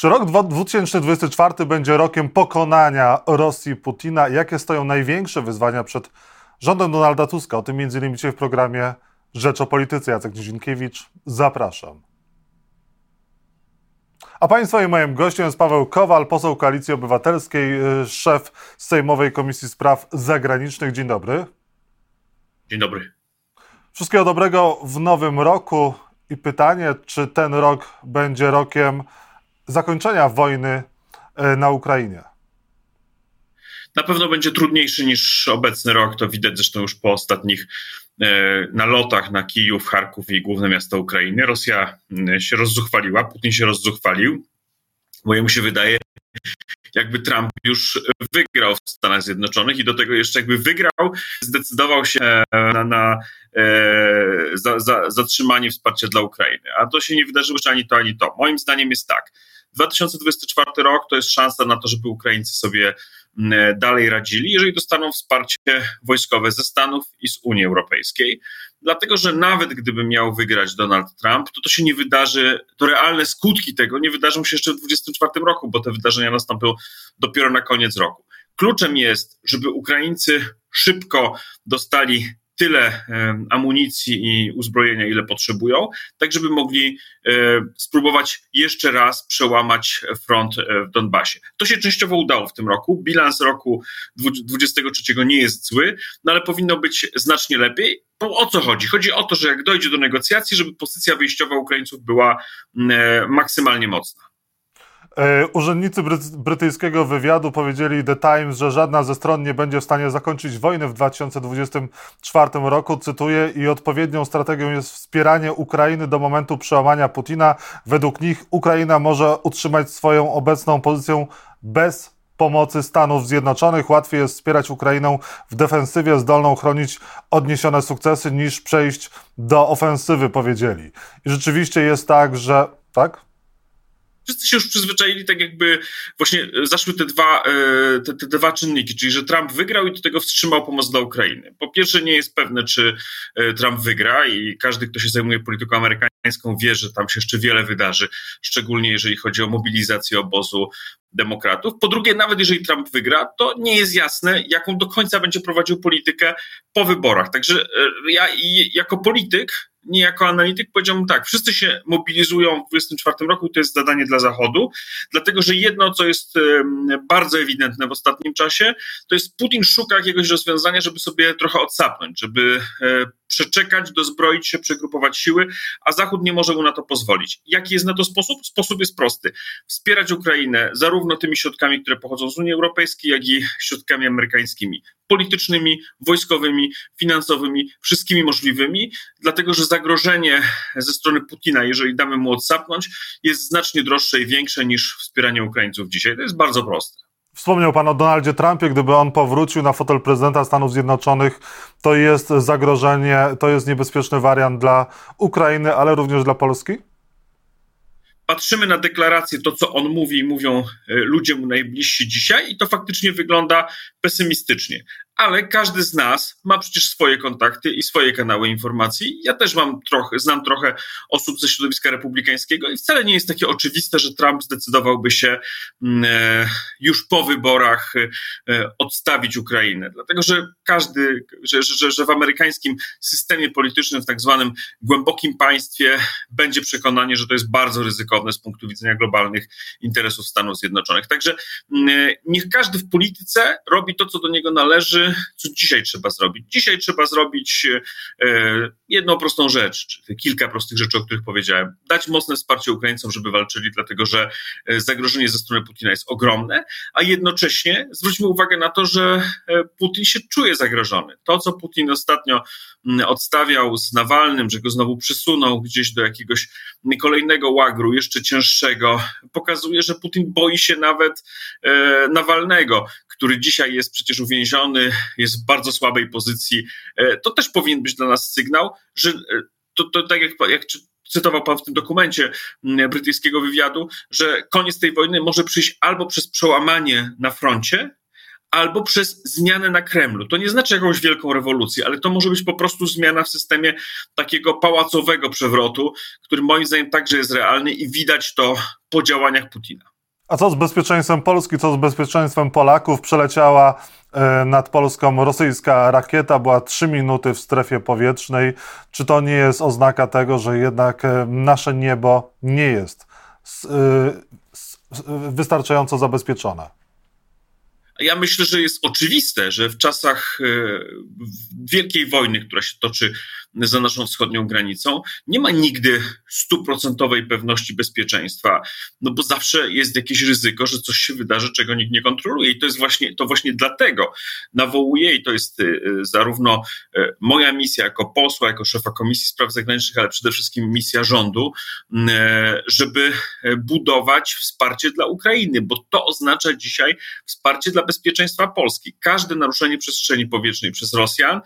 Czy rok 2024 będzie rokiem pokonania Rosji Putina? Jakie stoją największe wyzwania przed rządem Donalda Tuska? O tym między innymi dzisiaj w programie Rzecz o Polityce. Jacek Nizinkiewicz, zapraszam. A Państwa i moim gościem jest Paweł Kowal, poseł Koalicji Obywatelskiej, y, szef Sejmowej Komisji Spraw Zagranicznych. Dzień dobry. Dzień dobry. Wszystkiego dobrego w nowym roku i pytanie, czy ten rok będzie rokiem zakończenia wojny y, na Ukrainie? Na pewno będzie trudniejszy niż obecny rok. To widać zresztą już po ostatnich e, nalotach na Kijów, Charków i główne miasto Ukrainy. Rosja się rozzuchwaliła, Putin się rozzuchwalił. Bo jemu się wydaje, jakby Trump już wygrał w Stanach Zjednoczonych i do tego jeszcze jakby wygrał, zdecydował się e, na, na e, za, za, zatrzymanie wsparcia dla Ukrainy. A to się nie wydarzyło jeszcze ani to, ani to. Moim zdaniem jest tak. 2024 rok to jest szansa na to, żeby Ukraińcy sobie mm, dalej radzili, jeżeli dostaną wsparcie wojskowe ze Stanów i z Unii Europejskiej. Dlatego, że nawet gdyby miał wygrać Donald Trump, to to się nie wydarzy, to realne skutki tego nie wydarzą się jeszcze w 2024 roku, bo te wydarzenia nastąpią dopiero na koniec roku. Kluczem jest, żeby Ukraińcy szybko dostali tyle amunicji i uzbrojenia, ile potrzebują, tak żeby mogli e, spróbować jeszcze raz przełamać front e, w Donbasie. To się częściowo udało w tym roku. Bilans roku 2023 nie jest zły, no ale powinno być znacznie lepiej. O co chodzi? Chodzi o to, że jak dojdzie do negocjacji, żeby pozycja wyjściowa Ukraińców była e, maksymalnie mocna. E, urzędnicy brytyjskiego wywiadu powiedzieli The Times, że żadna ze stron nie będzie w stanie zakończyć wojny w 2024 roku. Cytuję: I odpowiednią strategią jest wspieranie Ukrainy do momentu przełamania Putina. Według nich Ukraina może utrzymać swoją obecną pozycję bez pomocy Stanów Zjednoczonych. Łatwiej jest wspierać Ukrainę w defensywie zdolną chronić odniesione sukcesy niż przejść do ofensywy, powiedzieli. I rzeczywiście jest tak, że. Tak? Wszyscy się już przyzwyczaili, tak jakby właśnie zaszły te dwa, e, te, te, dwa czynniki, czyli że Trump wygrał i do tego wstrzymał pomoc dla Ukrainy. Po pierwsze, nie jest pewne, czy e, Trump wygra i każdy, kto się zajmuje polityką amerykańską, wie, że tam się jeszcze wiele wydarzy, szczególnie jeżeli chodzi o mobilizację obozu demokratów. Po drugie, nawet jeżeli Trump wygra, to nie jest jasne, jaką do końca będzie prowadził politykę po wyborach. Także e, ja jako polityk nie jako analityk powiedziałbym tak, wszyscy się mobilizują w 2024 roku i to jest zadanie dla Zachodu, dlatego że jedno, co jest bardzo ewidentne w ostatnim czasie, to jest Putin szuka jakiegoś rozwiązania, żeby sobie trochę odsapnąć, żeby e, przeczekać, dozbroić się, przegrupować siły, a Zachód nie może mu na to pozwolić. Jaki jest na to sposób? Sposób jest prosty. Wspierać Ukrainę zarówno tymi środkami, które pochodzą z Unii Europejskiej, jak i środkami amerykańskimi, politycznymi, wojskowymi, finansowymi, wszystkimi możliwymi, dlatego że zagrożenie ze strony Putina, jeżeli damy mu odsapnąć, jest znacznie droższe i większe niż wspieranie Ukraińców dzisiaj. To jest bardzo proste. Wspomniał Pan o Donaldzie Trumpie, gdyby on powrócił na fotel prezydenta Stanów Zjednoczonych, to jest zagrożenie, to jest niebezpieczny wariant dla Ukrainy, ale również dla Polski? Patrzymy na deklarację, to co on mówi i mówią e, ludzie mu najbliżsi dzisiaj, i to faktycznie wygląda pesymistycznie ale każdy z nas ma przecież swoje kontakty i swoje kanały informacji. Ja też mam trochę, znam trochę osób ze środowiska republikańskiego i wcale nie jest takie oczywiste, że Trump zdecydowałby się mm, e, już po wyborach e, odstawić Ukrainę. Dlatego, że każdy, że, że, że w amerykańskim systemie politycznym, w tak zwanym głębokim państwie, będzie przekonanie, że to jest bardzo ryzykowne z punktu widzenia globalnych interesów Stanów Zjednoczonych. Także mm, e, niech każdy w polityce robi to, co do niego należy, co dzisiaj trzeba zrobić? Dzisiaj trzeba zrobić e, jedną prostą rzecz, kilka prostych rzeczy, o których powiedziałem. Dać mocne wsparcie Ukraińcom, żeby walczyli, dlatego że e, zagrożenie ze strony Putina jest ogromne, a jednocześnie zwróćmy uwagę na to, że e, Putin się czuje zagrożony. To, co Putin ostatnio odstawiał z Nawalnym, że go znowu przysunął gdzieś do jakiegoś kolejnego łagru, jeszcze cięższego, pokazuje, że Putin boi się nawet Nawalnego, który dzisiaj jest przecież uwięziony, jest w bardzo słabej pozycji, e, to też powinien być dla nas sygnał, że e, to, to tak jak, jak cytował pan w tym dokumencie brytyjskiego wywiadu, że koniec tej wojny może przyjść albo przez przełamanie na froncie, albo przez zmianę na Kremlu. To nie znaczy jakąś wielką rewolucję, ale to może być po prostu zmiana w systemie takiego pałacowego przewrotu, który moim zdaniem także jest realny i widać to po działaniach Putina. A co z bezpieczeństwem Polski, co z bezpieczeństwem Polaków? Przeleciała e, nad Polską rosyjska rakieta, była trzy minuty w strefie powietrznej. Czy to nie jest oznaka tego, że jednak e, nasze niebo nie jest wystarczająco zabezpieczone? Ja myślę, że jest oczywiste, że w czasach e, wielkiej wojny, która się toczy za naszą wschodnią granicą, nie ma nigdy stuprocentowej pewności bezpieczeństwa, no bo zawsze jest jakieś ryzyko, że coś się wydarzy, czego nikt nie kontroluje. I to jest właśnie, to właśnie dlatego nawołuję, i to jest e, zarówno e, moja misja jako posła, jako szefa Komisji Spraw Zagranicznych, ale przede wszystkim misja rządu, żeby budować wsparcie dla Ukrainy, bo to oznacza dzisiaj wsparcie dla bezpieczeństwa Polski. Każde naruszenie przestrzeni powietrznej przez Rosjan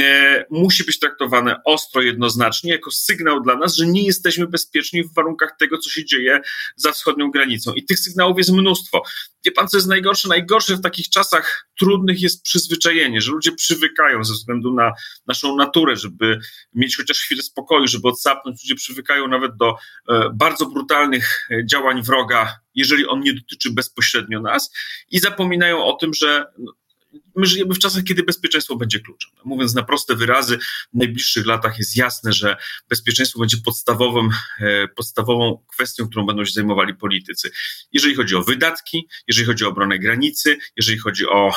e, musi być traktowane ostro, jednoznacznie, jako sygnał dla nas, że nie jesteśmy bezpieczni w warunkach tego, co się dzieje za wschodnią granicą. I tych sygnałów jest mnóstwo. Wie pan, co jest najgorsze? Najgorsze w takich czasach trudnych jest przyzwyczajenie, że ludzie przywykają ze względu na naszą naturę, żeby mieć chociaż chwilę spokoju, żeby odsapnąć. Ludzie przywykają nawet do e, bardzo brutalnych e, działań wroga, jeżeli on nie dotyczy bezpośrednio nas i zapominają o tym, że my żyjemy w czasach, kiedy bezpieczeństwo będzie kluczem. Mówiąc na proste wyrazy, w najbliższych latach jest jasne, że bezpieczeństwo będzie podstawowym, e, podstawową kwestią, którą będą się zajmowali politycy. Jeżeli chodzi o wydatki, jeżeli chodzi o obronę granicy, jeżeli chodzi o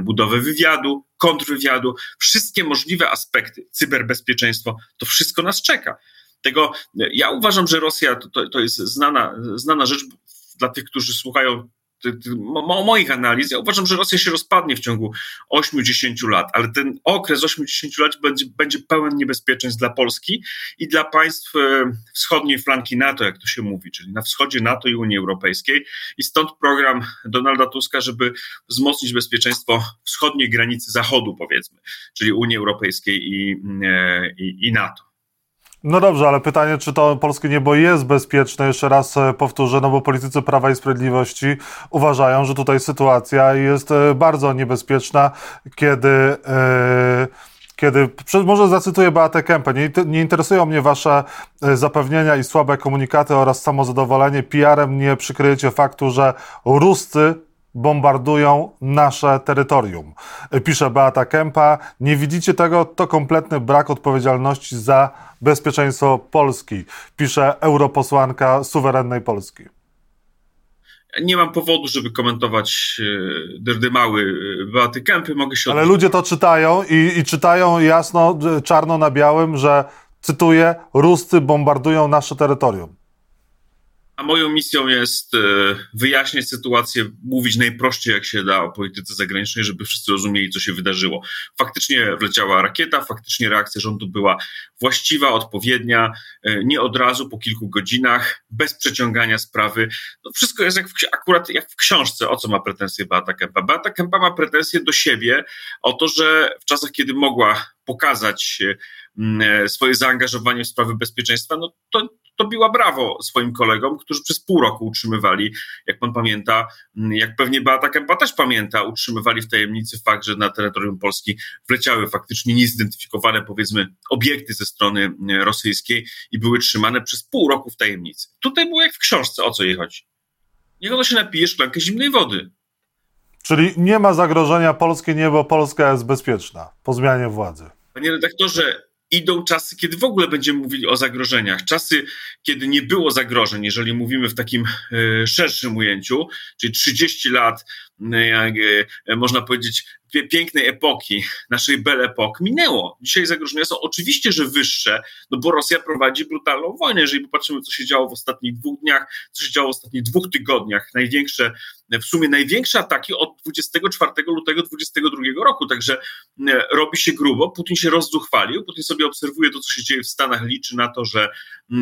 budowę wywiadu, kontrwywiadu, wszystkie możliwe aspekty, cyberbezpieczeństwo, to wszystko nas czeka. Tego, ja uważam, że Rosja to, to, to jest znana, znana rzecz dla tych, którzy słuchają mo, moich analiz, ja uważam, że Rosja się rozpadnie w ciągu 8-10 lat, ale ten okres 8-10 lat będzie, będzie pełen niebezpieczeństw dla Polski i dla państw e, wschodniej flanki NATO, jak to się mówi, czyli na wschodzie NATO i Unii Europejskiej. I stąd program Donalda Tuska, żeby wzmocnić bezpieczeństwo wschodniej granicy Zachodu, powiedzmy, czyli Unii Europejskiej i, e, i, i NATO. No dobrze, ale pytanie, czy to polskie niebo jest bezpieczne? Jeszcze raz e, powtórzę, no bo politycy Prawa i Sprawiedliwości uważają, że tutaj sytuacja jest e, bardzo niebezpieczna, kiedy. Yy, kiedy, może zacytuję Beatę Kępę, nie, nie, interesują mnie wasze zapewnienia i słabe komunikaty oraz samozadowolenie. PR-em nie przykryjecie faktu, że Ruscy bombardują nasze terytorium. Pisze Beata Kępa. Nie widzicie tego? To kompletny brak odpowiedzialności za bezpieczeństwo Polski. Pisze europosłanka suwerennej Polski. Nie mam powodu, żeby komentować e, dyrdymały e, Beaty Kępy. Mogę się Ale ludzie to czytają i, i czytają jasno, czarno na białym, że cytuję, Ruscy bombardują nasze terytorium. A moją misją jest e, wyjaśniać sytuację, mówić najprościej jak się da o polityce zagranicznej, żeby wszyscy rozumieli, co się wydarzyło. Faktycznie wleciała rakieta, faktycznie reakcja rządu była właściwa, odpowiednia, e, nie od razu, po kilku godzinach, bez przeciągania sprawy. No wszystko jest jak w, akurat jak w książce, o co ma pretensje Beata Kempa. Beata Kempa ma pretensje do siebie o to, że w czasach, kiedy mogła pokazać e, swoje zaangażowanie w sprawy bezpieczeństwa, no to to biła brawo swoim kolegom, którzy przez pół roku utrzymywali, jak pan pamięta, jak pewnie Beata Kempa też pamięta, utrzymywali w tajemnicy fakt, że na terytorium Polski wleciały faktycznie niezidentyfikowane, powiedzmy, obiekty ze strony mm, rosyjskiej i były trzymane przez pół roku w tajemnicy. Tutaj było jak w książce, o co jej chodzi. Niech ono się napije szklankę zimnej wody. Czyli nie ma zagrożenia polskie niebo, Polska jest bezpieczna po zmianie władzy. Panie redaktorze, idą czasy, kiedy w ogóle będziemy mówili o zagrożeniach. Czasy, kiedy nie było zagrożeń, jeżeli mówimy w takim e, szerszym ujęciu, czyli 30 lat, e, e, można powiedzieć, pięknej epoki, naszej Belle Epoque minęło. Dzisiaj zagrożenia są oczywiście, że wyższe, no bo Rosja prowadzi brutalną wojnę. Jeżeli popatrzymy, co się działo w ostatnich dwóch dniach, co się działo w ostatnich dwóch tygodniach, największe, w sumie największe ataki od 24 lutego 2022 roku, także e, robi się grubo, Putin się rozzuchwalił, Putin sobie obserwuje to, co się dzieje w Stanach, liczy na to, że,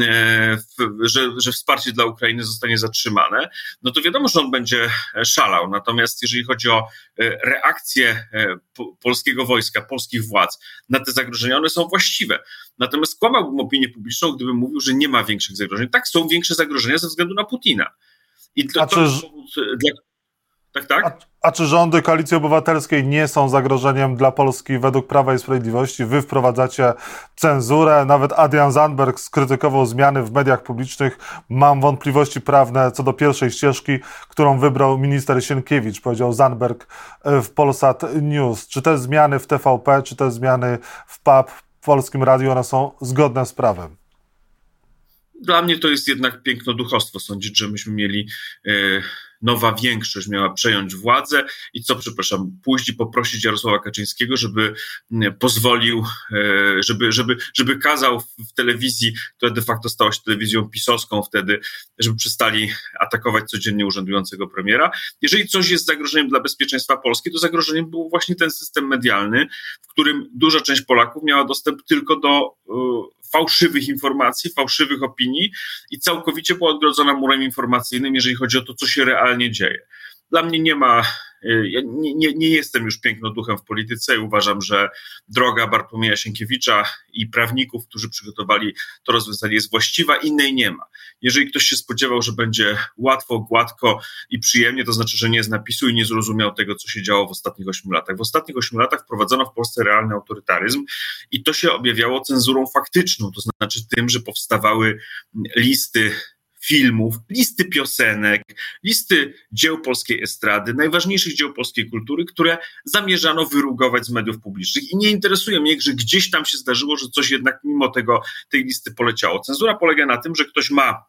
e, że, że wsparcie dla Ukrainy zostanie zatrzymane, no to wiadomo, że on będzie szalał. Natomiast jeżeli chodzi o e, reakcję E, polskiego wojska, polskich władz na te zagrożenia, one są właściwe. Natomiast skłamałbym opinię publiczną, gdybym mówił, że nie ma większych zagrożeń. Tak, są większe zagrożenia ze względu na Putina. I dla, to, czy... dla, Tak, tak. A, a, czy rządy Koalicji Obywatelskiej nie są zagrożeniem dla Polski według Prawa i Sprawiedliwości? Wy wprowadzacie cenzurę. Nawet Adrian Zandberg skrytykował zmiany w mediach publicznych. Mam wątpliwości prawne co do pierwszej ścieżki, którą wybrał minister Sienkiewicz, powiedział Zandberg e, w Polsat News. Czy te zmiany w TVP, czy te zmiany w PAP, w Polskim Radiu, one są zgodne z prawem? Dla mnie to jest jednak piękno duchostwo sądzić, że myśmy mieli e, nowa większość miała przejąć władzę i co, przepraszam, pójść i poprosić Jarosława Kaczyńskiego, żeby pozwolił, e, żeby, żeby, żeby kazał w telewizji, która de facto stała się telewizją pisowską wtedy, żeby przestali atakować codziennie urzędującego premiera. Jeżeli coś jest zagrożeniem dla bezpieczeństwa Polski, to zagrożeniem był właśnie ten system medialny, w którym duża część Polaków miała dostęp tylko do e, fałszywych informacji, fałszywych opinii i całkowicie była odgrodzona murem informacyjnym, jeżeli chodzi o to, co się realnie dzieje. Dla mnie nie ma ja nie, nie, jestem już pięknoduchem w polityce i uważam, że droga Bartłomieja Sienkiewicza i prawników, którzy przygotowali to rozwiązanie jest właściwa, innej nie ma. Jeżeli ktoś się spodziewał, że będzie łatwo, gładko i przyjemnie, to znaczy, że nie z napisu i nie zrozumiał tego, co się działo w ostatnich ośmiu latach. W ostatnich ośmiu latach wprowadzono w Polsce realny autorytaryzm i to się objawiało cenzurą faktyczną, to znaczy tym, że powstawały listy filmów, listy piosenek, listy dzieł polskiej estrady, najważniejszych dzieł polskiej kultury, które zamierzano wyrugować z mediów publicznych. I nie interesuje mnie, że gdzieś tam się zdarzyło, że coś jednak mimo tego tej listy poleciało. Cenzura polega na tym, że ktoś ma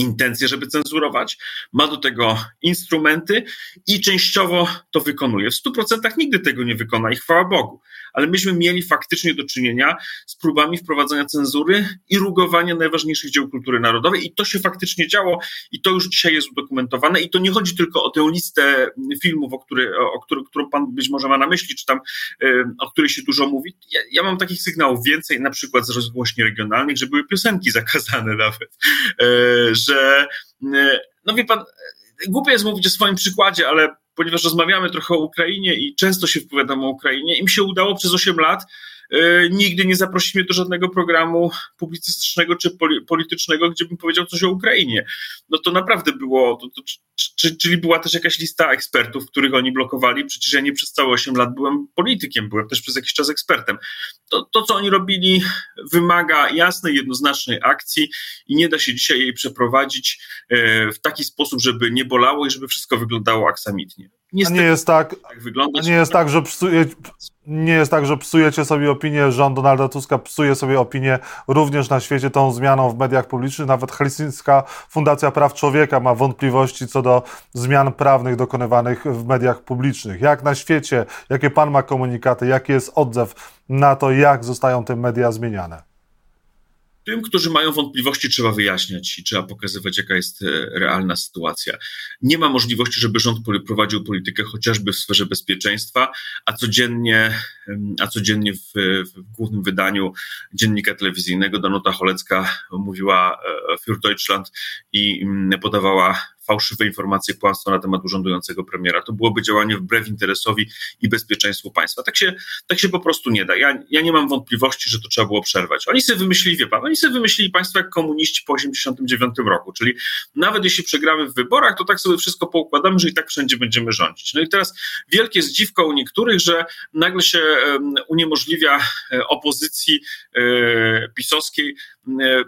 intencje, żeby cenzurować, ma do tego instrumenty i częściowo to wykonuje. W 100% nigdy tego nie wykona i chwała Bogu. Ale myśmy mieli faktycznie do czynienia z próbami wprowadzania cenzury i rugowania najważniejszych dzieł kultury narodowej i to się faktycznie działo i to już dzisiaj jest udokumentowane i to nie chodzi tylko o tę listę filmów, o, który, o który, którą pan być może ma na myśli, czy tam o której się dużo mówi. Ja, ja mam takich sygnałów więcej, na przykład z rozgłośni regionalnych, że były piosenki zakazane nawet, e, że, e, no wie pan, głupie jest mówić o swoim przykładzie, ale ponieważ rozmawiamy trochę o Ukrainie i często się wypowiadam o Ukrainie, im się udało przez 8 lat E, nigdy nie zaprosić mnie do żadnego programu publicystycznego czy politycznego, gdzie bym powiedział coś o Ukrainie. No to naprawdę było, to, to, czyli była też jakaś lista ekspertów, których oni blokowali. Przecież ja nie przez całe 8 lat byłem politykiem, byłem też przez jakiś czas ekspertem. To, to co oni robili, wymaga jasnej, jednoznacznej akcji i nie da się dzisiaj jej przeprowadzić e, w taki sposób, żeby nie bolało i żeby wszystko wyglądało aksamitnie. Niestety, nie jest tak, tak wygląda. Nie jest tak, że psuje, nie jest tak, że psujecie sobie opinię, rząd Donalda Tuska psuje sobie opinię również na świecie tą zmianą w mediach publicznych. Nawet Helsińska Fundacja Praw Człowieka ma wątpliwości co do zmian prawnych dokonywanych w mediach publicznych. Jak na świecie, jakie pan ma komunikaty, jaki jest odzew na to, jak zostają te media zmieniane? Tym, którzy mają wątpliwości, trzeba wyjaśniać i trzeba pokazywać, jaka jest e, realna sytuacja. Nie ma możliwości, żeby rząd prowadził politykę chociażby w sferze bezpieczeństwa, a codziennie, a codziennie w, w głównym wydaniu dziennika telewizyjnego Danuta Cholecka mówiła e, Für Deutschland i podawała fałszywe informacje, kłamstwo na temat urzędującego premiera. To byłoby działanie wbrew interesowi i bezpieczeństwu państwa. Tak się, tak się po prostu nie da. Ja, ja nie mam wątpliwości, że to trzeba było przerwać. Oni sobie wymyślili, wie pan, oni sobie wymyślili państwo jak komuniści po 89 roku, czyli nawet jeśli przegramy w wyborach, to tak sobie wszystko poukładamy, że i tak wszędzie będziemy rządzić. No i teraz wielkie zdziwko u niektórych, że nagle się uniemożliwia e, opozycji e, pisowskiej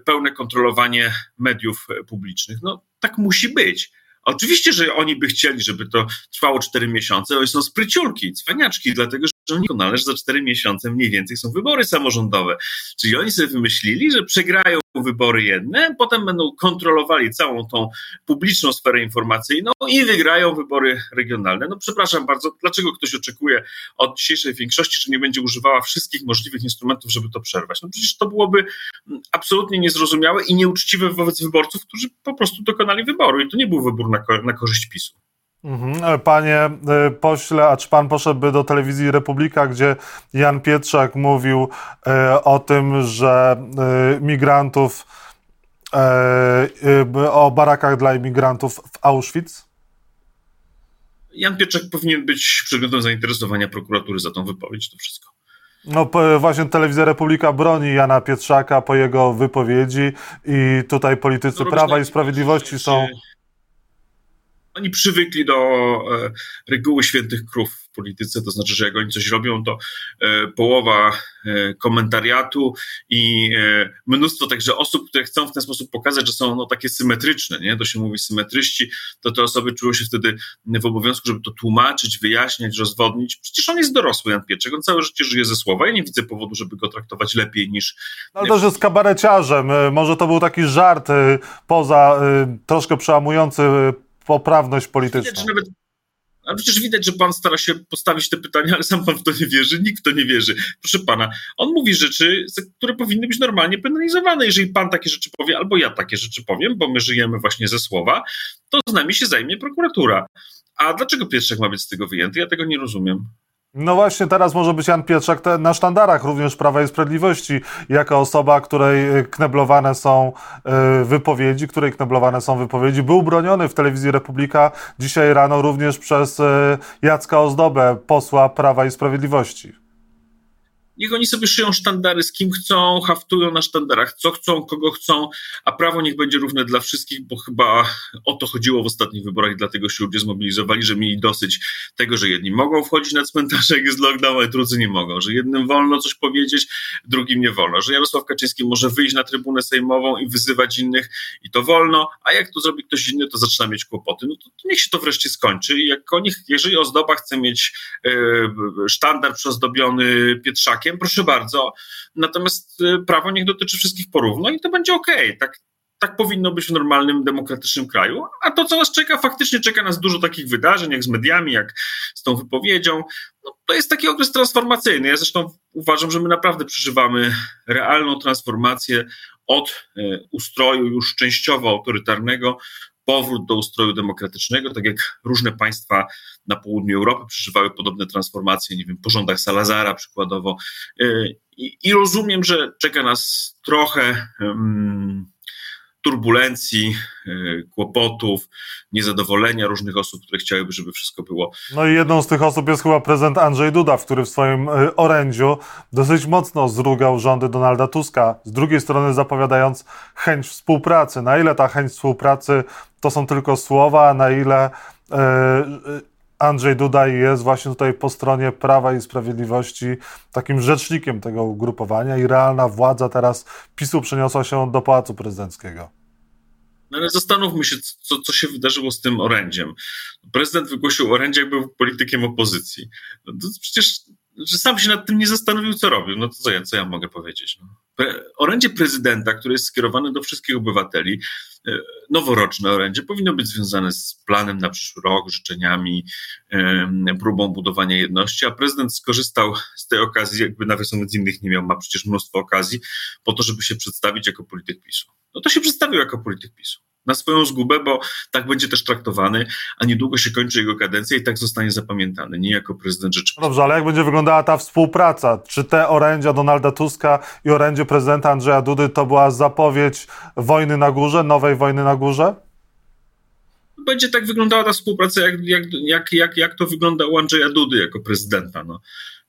pełne kontrolowanie mediów publicznych. No tak musi być. Oczywiście, że oni by chcieli, żeby to trwało 4 miesiące. Oni są spryciulki, cwaniaczki, dlatego że doskonale, że za 4 miesiące mniej więcej są wybory samorządowe. Czyli oni sobie wymyślili, że przegrają wybory jedne, potem będą kontrolowali całą tą publiczną sferę informacyjną i wygrają wybory regionalne. No przepraszam bardzo, dlaczego ktoś oczekuje od dzisiejszej większości, że nie będzie używała wszystkich możliwych instrumentów, żeby to przerwać? No przecież to byłoby absolutnie niezrozumiałe i nieuczciwe wobec wyborców, którzy po prostu dokonali wyboru i to nie był wybór na, na korzyść PiSu. Mhm. Panie e, pośle, a czy pan poszedłby do telewizji Republika, gdzie Jan Pietrzak mówił e, o tym, że e, migrantów, o barakach dla imigrantów w Auschwitz? Jan Pietrzak powinien być przedmiotem zainteresowania prokuratury za tą wypowiedź, to wszystko. No właśnie telewizja Republika broni Jana Pietrzaka po jego wypowiedzi i tutaj politycy Prawa i Sprawiedliwości są... Oni przywykli do e, reguły świętych krów w polityce, to znaczy, że jak oni coś robią, to e, połowa e, komentariatu i mnóstwo także osób, które chcą w ten sposób pokazać, że są no, takie symetryczne, nie? to się mówi symetryści, to te osoby czują się wtedy w obowiązku, żeby to tłumaczyć, wyjaśniać, rozwodnić. Przecież on jest dorosły, Jan Pietrzak, on całe życie żyje ze słowa. Ja nie widzę powodu, żeby go traktować lepiej niż... No, ale też jest kabareciarzem. Może to był taki żart poza troszkę przełamujący poprawność polityczną. Widać, nawet, a przecież widać, że pan stara się postawić te pytania, ale sam pan w to nie wierzy, nikt w to nie wierzy. Proszę pana, on mówi rzeczy, które powinny być normalnie penalizowane. Jeżeli pan takie rzeczy powie, albo ja takie rzeczy powiem, bo my żyjemy właśnie ze słowa, to z nami się zajmie prokuratura. A dlaczego Pietrzak ma być z tego wyjęty? Ja tego nie rozumiem. No właśnie teraz może być Jan Pietrzak na sztandarach również Prawa i Sprawiedliwości, jako osoba, której y, kneblowane są y, wypowiedzi, której kneblowane są wypowiedzi. Był broniony w telewizji Republika dzisiaj rano również przez y, Jacka Ozdobę, posła Prawa i Sprawiedliwości. Niech oni sobie szyją sztandary z kim chcą, haftują na sztandarach co chcą, kogo chcą, a prawo niech będzie równe dla wszystkich, bo chyba o to chodziło w ostatnich wyborach i dlatego się ludzie zmobilizowali, że mieli dosyć tego, że jedni mogą wchodzić na cmentarze, jak jest lockdown, a drudzy nie mogą, że jednym wolno coś powiedzieć, drugim nie wolno, że Jarosław Kaczyński może wyjść na trybunę sejmową i wyzywać innych i to wolno, a jak to zrobi ktoś inny, to zaczyna mieć kłopoty. No to, to niech się to wreszcie skończy i jak o nich, jeżeli ozdoba chce mieć yy, sztandar przyozdobiony Pietrzakiem, proszę bardzo. Natomiast y, prawo niech dotyczy wszystkich porówno i to będzie ok. Tak, tak powinno być w normalnym, demokratycznym kraju. A to, co nas czeka, faktycznie czeka nas dużo takich wydarzeń, jak z mediami, jak z tą wypowiedzią. No, to jest taki okres transformacyjny. Ja zresztą uważam, że my naprawdę przeżywamy realną transformację od y, ustroju już częściowo autorytarnego powrót do ustroju demokratycznego, tak jak różne państwa na południu Europy przeżywały podobne transformacje, nie wiem, po rządach Salazara przykładowo. Y, I, i rozumiem, że czeka nas trochę um, turbulencji, y, kłopotów, niezadowolenia różnych osób, które chciałyby, żeby wszystko było. No i jedną z tych osób jest chyba prezydent Andrzej Duda, który w swoim y, orędziu dosyć mocno zrugał rządy Donalda Tuska, z drugiej strony zapowiadając chęć współpracy. Na ile ta chęć współpracy to są tylko słowa, a na ile Andrzej Duda jest właśnie tutaj po stronie Prawa i Sprawiedliwości takim rzecznikiem tego ugrupowania i realna władza teraz PiSu przeniosła się do Pałacu Prezydenckiego. No ale zastanówmy się, co, co się wydarzyło z tym orędziem. Prezydent wygłosił orędzie, jak był politykiem opozycji. No przecież że sam się nad tym nie zastanowił, co robił. No to co ja, co ja mogę powiedzieć? No. Orędzie prezydenta, które jest skierowane do wszystkich obywateli, e, noworoczne orędzie, powinno być związane z planem na przyszły rok, życzeniami, próbą budowania jedności, a prezydent skorzystał z tej okazji, jakby nawiasem innych nie miał, ma przecież mnóstwo okazji, po to, żeby się przedstawić jako polityk PiSu. No to się przedstawił jako polityk PiSu na swoją zgubę, bo tak będzie też traktowany, a niedługo się kończy jego kadencja i tak zostanie zapamiętany, nie jako prezydent Rzeczypospolitej. Dobrze, ale jak będzie wyglądała ta współpraca? Czy te orędzia Donalda Tuska i orędzie prezydenta Andrzeja Dudy to była zapowiedź wojny na górze, nowej wojny na górze? Będzie tak wyglądała ta współpraca, jak, jak, jak, jak, jak to wygląda u Andrzeja Dudy jako prezydenta. No.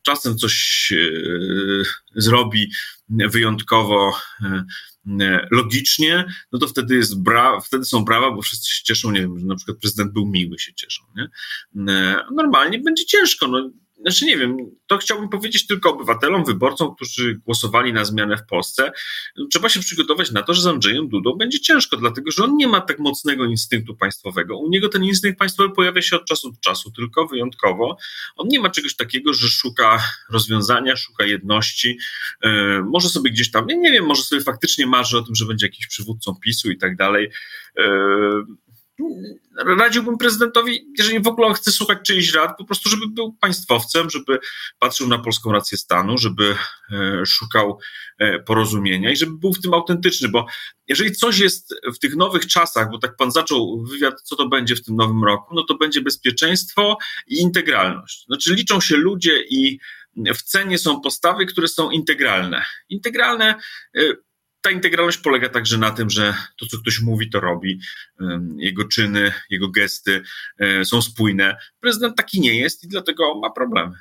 Czasem coś yy, zrobi wyjątkowo yy, logicznie, no to wtedy jest bra, wtedy są brawa, bo wszyscy się cieszą, nie wiem, że na przykład prezydent był miły, się cieszą, nie? E, normalnie będzie ciężko, no znaczy nie wiem, to chciałbym powiedzieć tylko obywatelom, wyborcom, którzy głosowali na zmianę w Polsce. Trzeba się przygotować na to, że z Andrzejem Dudą będzie ciężko, dlatego że on nie ma tak mocnego instynktu państwowego. U niego ten instynkt państwowy pojawia się od czasu do czasu, tylko wyjątkowo. On nie ma czegoś takiego, że szuka rozwiązania, szuka jedności. Yy, może sobie gdzieś tam, nie, wiem, może sobie faktycznie marzy o tym, że będzie jakiś przywódcą PiSu i tak dalej. Radziłbym prezydentowi, jeżeli w ogóle chce słuchać czyichś rad, po prostu, żeby był państwowcem, żeby patrzył na polską rację stanu, żeby e, szukał e, porozumienia i żeby był w tym autentyczny, bo jeżeli coś jest w tych nowych czasach, bo tak pan zaczął wywiad, co to będzie w tym nowym roku, no to będzie bezpieczeństwo i integralność. Znaczy liczą się ludzie i w cenie są postawy, które są integralne. Integralne e, ta integralność polega także na tym, że to, co ktoś mówi, to robi. Jego czyny, jego gesty e, są spójne. Prezydent taki nie jest i dlatego ma problemy.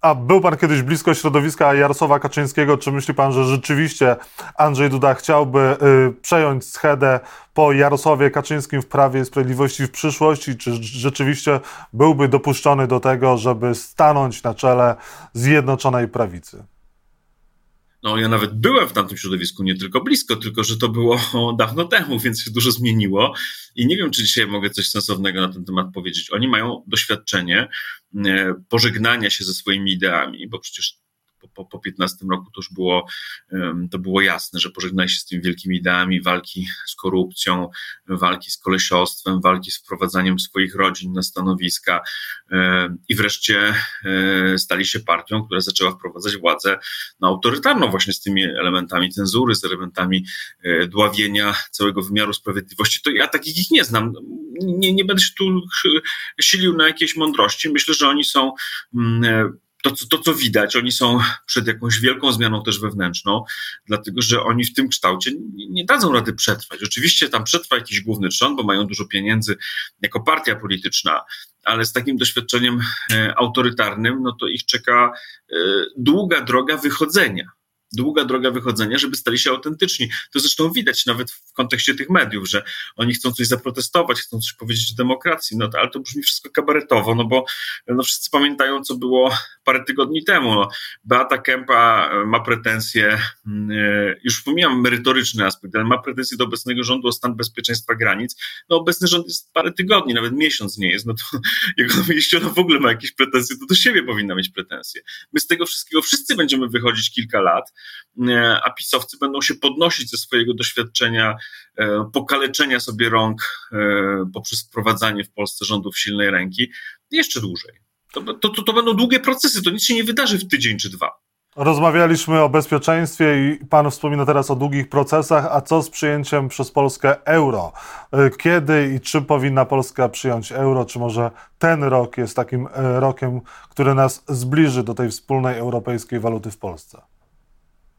A był pan kiedyś blisko środowiska Jarosława Kaczyńskiego. Czy myśli pan, że rzeczywiście Andrzej Duda chciałby y, przejąć schedę po Jarosławie Kaczyńskim w Prawie i Sprawiedliwości w przyszłości? Czy rzeczywiście byłby dopuszczony do tego, żeby stanąć na czele Zjednoczonej Prawicy? No, ja nawet byłem w tamtym środowisku, nie tylko blisko, tylko że to było dawno temu, więc się dużo zmieniło. I nie wiem, czy dzisiaj mogę coś sensownego na ten temat powiedzieć. Oni mają doświadczenie e, pożegnania się ze swoimi ideami, bo przecież po, po 15 roku to już było, to było jasne, że pożegnali się z tymi wielkimi ideami walki z korupcją, walki z kolesiostwem, walki z wprowadzaniem swoich rodzin na stanowiska i wreszcie e, stali się partią, która zaczęła wprowadzać władzę no, autorytarną właśnie z tymi elementami cenzury, z elementami e, dławienia całego wymiaru sprawiedliwości. To ja takich ich nie znam. Nie, nie będę się tu silił na jakieś mądrości. Myślę, że oni są e, to, to, co widać, oni są przed jakąś wielką zmianą też wewnętrzną, dlatego że oni w tym kształcie nie, nie dadzą rady przetrwać. Oczywiście tam przetrwa jakiś główny trzon, bo mają dużo pieniędzy jako partia polityczna, ale z takim doświadczeniem e, autorytarnym, no to ich czeka e, długa droga wychodzenia długa droga wychodzenia, żeby stali się autentyczni. To zresztą widać nawet w kontekście tych mediów, że oni chcą coś zaprotestować, chcą coś powiedzieć o demokracji, no to, ale to brzmi wszystko kabaretowo, no bo no wszyscy pamiętają, co było parę tygodni temu. No, Beata Kempa e, ma pretensje, mm, e, już pomijam merytoryczny aspekt, ale ma pretensje do obecnego rządu o stan bezpieczeństwa granic. No obecny rząd jest parę tygodni, nawet miesiąc nie jest, no to jeśli ona w ogóle ma jakieś pretensje, to do siebie powinna mieć pretensje. My z tego wszystkiego wszyscy będziemy wychodzić kilka lat, a pisowcy będą się podnosić ze swojego doświadczenia e, pokaleczenia sobie rąk e, poprzez wprowadzanie w Polsce rządów silnej ręki jeszcze dłużej. To, to, to będą długie procesy, to nic się nie wydarzy w tydzień czy dwa. Rozmawialiśmy o bezpieczeństwie i Pan wspomina teraz o długich procesach, a co z przyjęciem przez Polskę euro? Kiedy i czy powinna Polska przyjąć euro? Czy może ten rok jest takim rokiem, który nas zbliży do tej wspólnej europejskiej waluty w Polsce?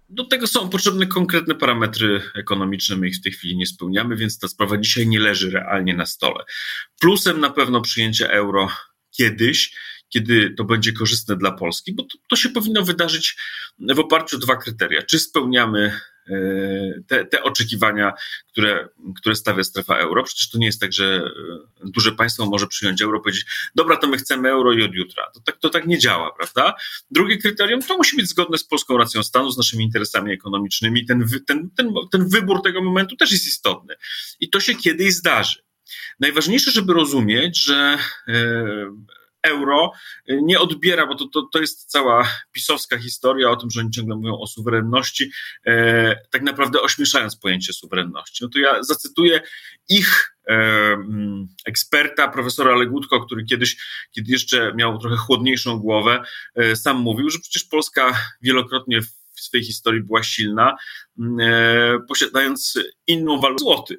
Do tego są potrzebne konkretne parametry ekonomiczne, my ich w tej chwili nie spełniamy, więc ta sprawa dzisiaj nie leży realnie na stole. Plusem na pewno przyjęcie euro kiedyś, kiedy to będzie korzystne dla Polski, bo to, to się powinno wydarzyć w oparciu o dwa kryteria. Czy spełniamy E, te, te oczekiwania, które, które stawia strefa euro. Przecież to nie jest tak, że e, duże państwo może przyjąć euro, powiedzieć, dobra, to my chcemy euro i od jutra. To tak, to tak nie działa, prawda? Drugie kryterium to musi być zgodne z polską racją stanu, z naszymi interesami ekonomicznymi. Ten, ten, ten, ten wybór tego momentu też jest istotny. I to się kiedyś zdarzy. Najważniejsze, żeby rozumieć, że euro nie odbiera, bo to, to, to jest cała pisowska historia o tym, że oni ciągle mówią o suwerenności, e, tak naprawdę ośmieszając pojęcie suwerenności. No to ja zacytuję ich e, mm, eksperta, profesora Legutko, który kiedyś, kiedy jeszcze miał trochę chłodniejszą głowę, e, sam mówił, że przecież Polska wielokrotnie w swojej historii była silna, mm, e, posiadając inną walutę złoty.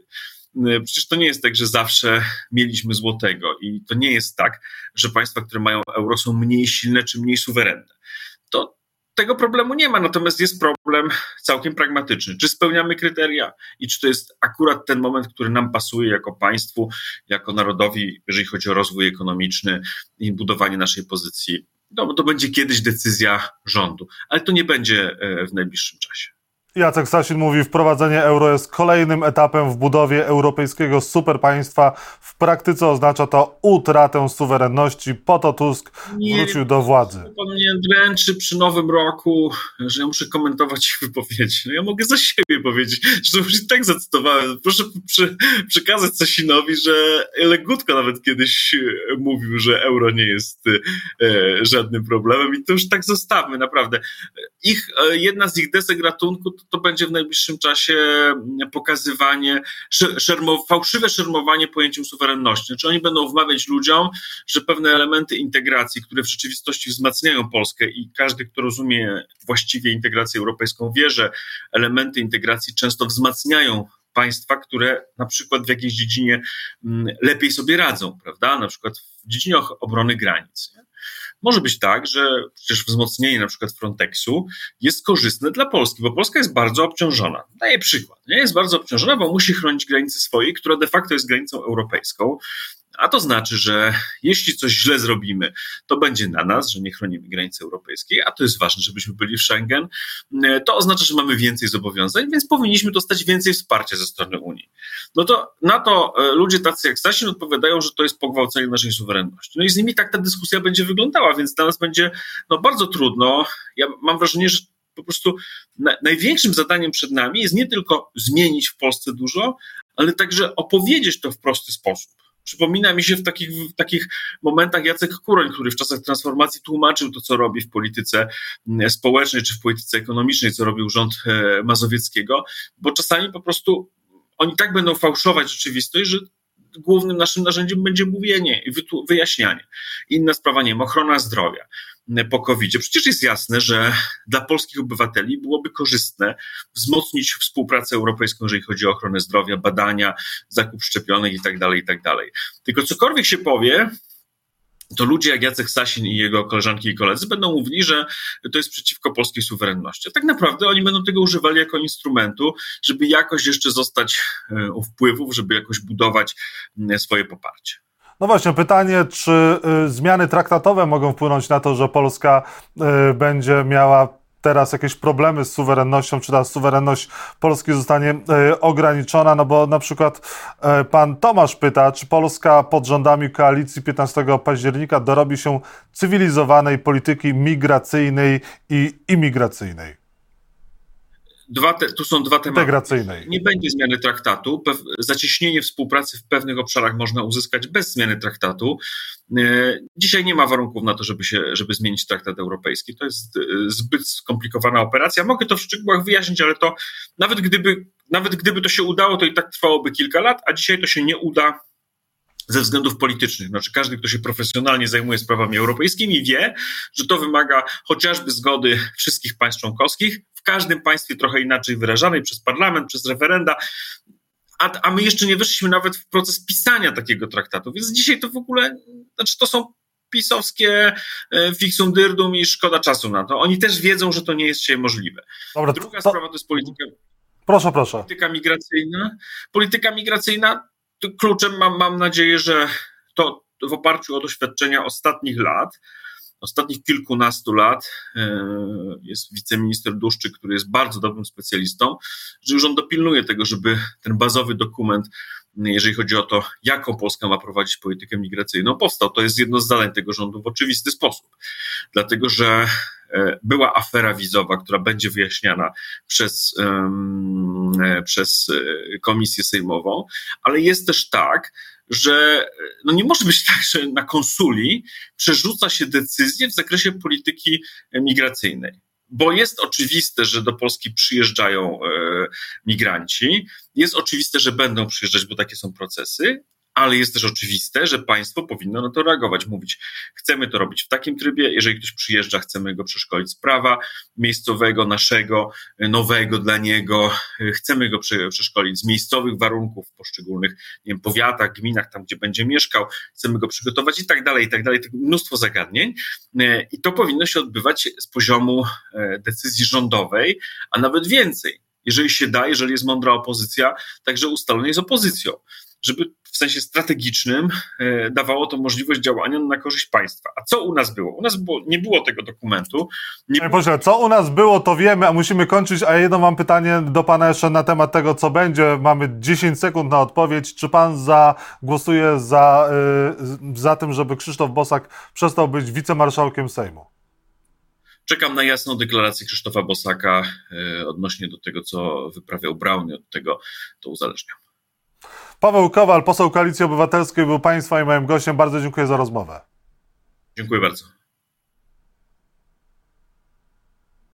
Y, przecież to nie jest tak, że zawsze mieliśmy złotego i to nie jest tak, że państwa, które mają euro są mniej silne czy mniej suwerenne. To tego problemu nie ma, natomiast jest problem całkiem pragmatyczny. Czy spełniamy kryteria i czy to jest akurat ten moment, który nam pasuje jako państwu, jako narodowi, jeżeli chodzi o rozwój ekonomiczny i budowanie naszej pozycji. No, to będzie kiedyś decyzja rządu, ale to nie będzie e, w najbliższym czasie. Jacek Sasin mówi, wprowadzenie euro jest kolejnym etapem w budowie europejskiego superpaństwa. W praktyce oznacza to utratę suwerenności. Po to Tusk wrócił do władzy. Pan mnie dręczy przy nowym roku, że ja muszę komentować ich wypowiedzi. No ja mogę za siebie powiedzieć, że już i tak zacytowałem. Proszę przy, przekazać Sasinowi, że Legutko nawet kiedyś mówił, że euro nie jest e, żadnym problemem i to już tak zostawmy, naprawdę. Ich, e, jedna z ich desek ratunku to będzie w najbliższym czasie pokazywanie, szermo, fałszywe szermowanie pojęciem suwerenności. Znaczy oni będą wmawiać ludziom, że pewne elementy integracji, które w rzeczywistości wzmacniają Polskę i każdy, kto rozumie właściwie integrację europejską, wie, że elementy integracji często wzmacniają państwa, które na przykład w jakiejś dziedzinie mm, lepiej sobie radzą, prawda? Na przykład w dziedzinie obrony granic. Może być tak, że przecież wzmocnienie na przykład Frontexu jest korzystne dla Polski, bo Polska jest bardzo obciążona. Daję przykład. Nie? Jest bardzo obciążona, bo musi chronić granice swojej, która de facto jest granicą europejską A to znaczy, że jeśli coś źle zrobimy, to będzie na nas, że nie chronimy granicy europejskiej, a to jest ważne, żebyśmy byli w Schengen. To oznacza, że mamy więcej zobowiązań, więc powinniśmy dostać więcej wsparcia ze strony Unii. No to na to e, ludzie tacy jak Sasin odpowiadają, że to jest pogwałcenie naszej suwerenności. No i z nimi tak ta dyskusja będzie wyglądała, więc dla nas będzie no, bardzo trudno. Ja mam wrażenie, że po prostu na, największym zadaniem przed nami jest nie tylko zmienić w Polsce dużo, ale także opowiedzieć to w prosty sposób. Przypomina mi się w takich, w takich momentach Jacek Kuroń, który w czasach transformacji tłumaczył to, co robi w polityce mm, społecznej czy w polityce ekonomicznej, co robił rząd e, Mazowieckiego, bo czasami po prostu oni tak będą fałszować rzeczywistość, że głównym naszym narzędziem będzie mówienie i wyjaśnianie. Inna sprawa, nie wiem, ochrona zdrowia po covid -zie. Przecież jest jasne, że dla polskich obywateli byłoby korzystne wzmocnić współpracę europejską, jeżeli chodzi o ochronę zdrowia, badania, zakup szczepionek itd., tak itd. Tak Tylko cokolwiek się powie, to ludzie jak Jacek Sasin i jego koleżanki i koledzy będą mówili, że to jest przeciwko polskiej suwerenności. A tak naprawdę oni będą tego używali jako instrumentu, żeby jakoś jeszcze zostać e, u wpływów, żeby jakoś budować swoje poparcie. No właśnie, pytanie, czy y, zmiany traktatowe mogą wpłynąć na to, że Polska y, będzie miała teraz jakieś problemy z suwerennością, czy ta suwerenność Polski zostanie y, ograniczona, no bo na przykład pan Tomasz pyta, czy Polska pod rządami koalicji 15 października dorobi się cywilizowanej polityki migracyjnej i imigracyjnej? Dwa te, tu są dwa tematy. Integracyjnej. Nie będzie zmiany traktatu. Zacieśnienie współpracy w pewnych obszarach można uzyskać bez zmiany traktatu. E, dzisiaj nie ma warunków na to, żeby, się, żeby zmienić traktat europejski. To jest e, zbyt skomplikowana operacja. Mogę to w szczegółach wyjaśnić, ale to nawet gdyby, nawet gdyby to się udało, to i tak trwałoby kilka lat, a dzisiaj to się nie uda ze względów politycznych. Znaczy, każdy, kto się profesjonalnie zajmuje sprawami europejskimi, wie, że to wymaga chociażby zgody wszystkich państw członkowskich, w każdym państwie trochę inaczej wyrażanej przez parlament, przez referenda. A, a my jeszcze nie weszliśmy nawet w proces pisania takiego traktatu, więc dzisiaj to w ogóle, znaczy to są pisowskie e, fixum dyrdum i szkoda czasu na to. Oni też wiedzą, że to nie jest dzisiaj możliwe. Dobra, Druga to... sprawa to jest polityka. Proszę, proszę. Polityka migracyjna. Polityka migracyjna kluczem mam, mam nadzieję, że to w oparciu o doświadczenia ostatnich lat, ostatnich kilkunastu lat, e, jest wiceminister Duszczyk, który jest bardzo dobrym specjalistą, że już on dopilnuje tego, żeby ten bazowy dokument, jeżeli chodzi o to, jaką Polska ma prowadzić politykę migracyjną, powstał. To jest jedno z zadań tego rządu w oczywisty sposób. Dlatego, że E, była afera wizowa, która będzie wyjaśniana przez, e, przez komisję sejmową, ale jest też tak, że no nie może być tak, że na konsuli przerzuca się decyzje w zakresie polityki migracyjnej. Bo jest oczywiste, że do Polski przyjeżdżają migranci, jest oczywiste, że będą przyjeżdżać, bo takie są procesy, ale jest też oczywiste, że państwo powinno na to reagować, mówić, chcemy to robić w takim trybie, jeżeli ktoś przyjeżdża, chcemy go przeszkolić z prawa miejscowego, naszego, nowego dla niego, chcemy go przeszkolić z miejscowych warunków w poszczególnych nie wiem, powiatach, gminach, tam gdzie będzie mieszkał, chcemy go przygotować i tak dalej, i tak dalej, mnóstwo zagadnień. I to powinno się odbywać z poziomu e, decyzji rządowej, a nawet więcej. Jeżeli się da, jeżeli jest mądra opozycja, także ustalone jest opozycją żeby w sensie strategicznym e, dawało to możliwość działania na korzyść państwa. A co u nas było? U nas było, nie było tego dokumentu. Nie Panie pośle, co u nas było, to wiemy, a musimy kończyć. A jedno mam pytanie do pana jeszcze na temat tego, co będzie. Mamy 10 sekund na odpowiedź. Czy pan zagłosuje za, yy, za tym, żeby Krzysztof Bosak przestał być wicemarszałkiem Sejmu? Czekam na jasną deklarację Krzysztofa Bosaka yy, odnośnie do tego, co wyprawiał Brownie. Od tego to uzależniam. Paweł Kowal, poseł Koalicji Obywatelskiej, był Państwa i moim gościem. Bardzo dziękuję za rozmowę. Dziękuję bardzo.